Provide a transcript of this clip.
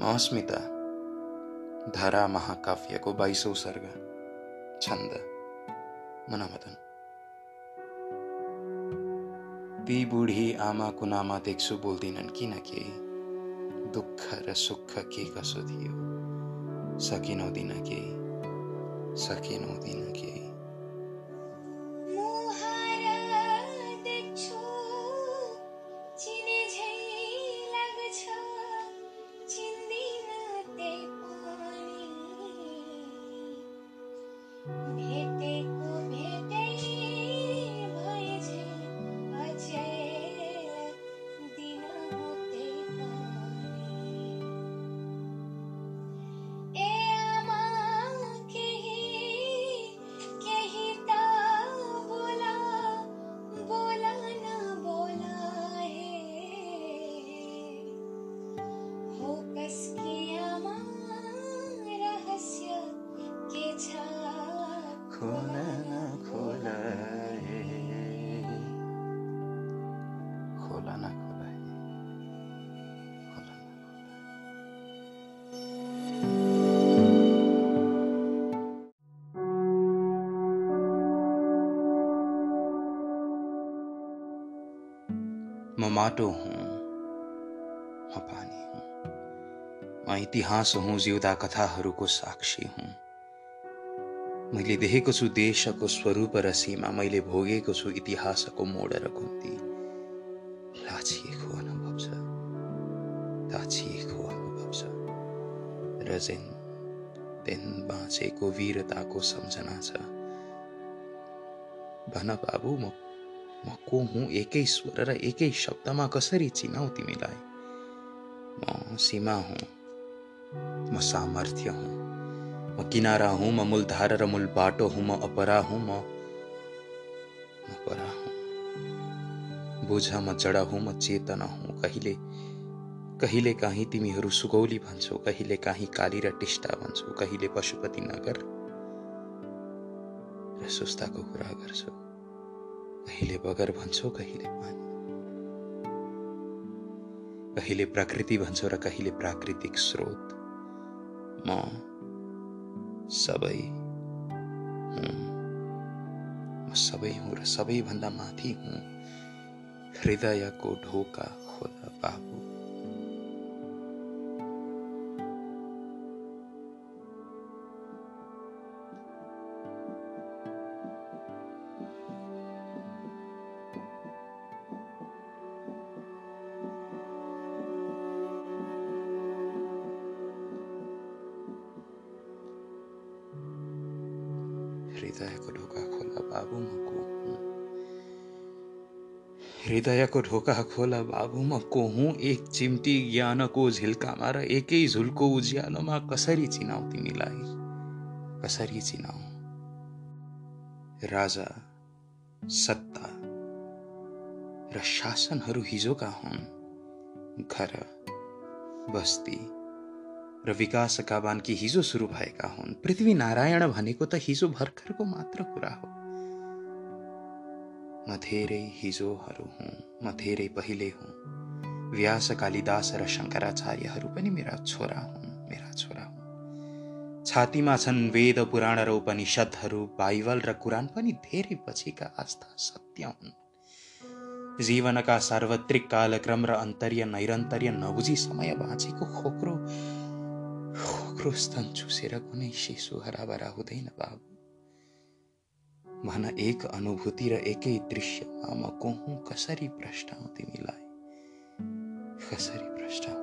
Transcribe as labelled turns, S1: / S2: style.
S1: मौस्मिता धारा महाकाव्य को बाईसो सर्ग, छंद मनामदन ती बूढ़ी आमा को कुनामा देख्छु बोल्दिनन् किनके दुःख र सुख के कसो थियो? सकिनौदिन के सकिनौदिन के। Hey. न खोला न खोला म माटो हुँ म पानी हुँ म इतिहास हुँ जिउँदा कथाहरूको साक्षी हुँ मैले देखेको छु देशको स्वरूप र सीमा मैले भोगेको छु इतिहासको मोड र घुम्ती दिन बाँचेको वीरताको सम्झना छ। भन बाबु म म को हुँ? एकै स्वर र एकै शब्दमा कसरी चिनाउ तिमीलाई? म सीमा हुँ। म सामर्थ्य हुँ। म किनारा हूँ म मूलधारा र मूल बाटो हूँ म अपरा हूँ म परा हूँ बुझ म जडा हूँ म चेतना हूँ कहिले कहिले काहीँ तिमीहरू सुगौली भन्छौ कहिले काहीँ काली र टिस्टा भन्छौ कहिले पशुपति नगर र सुस्ताको कुरा गर्छौ कहिले बगर भन्छौ कहिले पानी कहिले प्रकृति भन्छौ र कहिले प्राकृतिक स्रोत म सबै। म सबै हुँ र सबैभन्दा माथि हुँ। हृदयको ढोका खोला बाबु। हृदयको ढोका खोला बाबु म को हुँ? ढोका खोला बाबु म को हुँ? एक चिम्टी ज्ञानको झिल्कामा र एकै झुलको उज्यालोमा कसरी चिनाउ तिमीलाई? कसरी चिनाउ राजा सत्ता र शासनहरू हिजोका हुन्। घर बस्ती र विकासका बानकी हिजो सुरु भएका हुन्। पृथ्वी नारायण भनेको त हिजो भर्खरको मात्र कुरा हो। म धेरै हिजोहरू हुँ म धेरै पहिले हुँ। व्यास कालिदास र शङ्कराचार्यहरू पनि मेरा छोरा हुन् मेरा छोरा हुन्। छातीमा छन् वेद पुराण र उपनिषदहरू बाइबल र कुरान पनि धेरै पछिका आस्था सत्य हुन्। जीवनका सार्वत्रिक कालक्रम र अन्तर्य नैरन्तर्य नबुझी समय बाँचेको खोक्रो खोक्रो स्तन चुसेर कुनै शिशु हराभरा हुँदैन बाबु। भन एक अनुभूति र एकै दृश्यमा म कसरी प्रष्टाउँ तिमीलाई? कसरी प्रष्टाउँ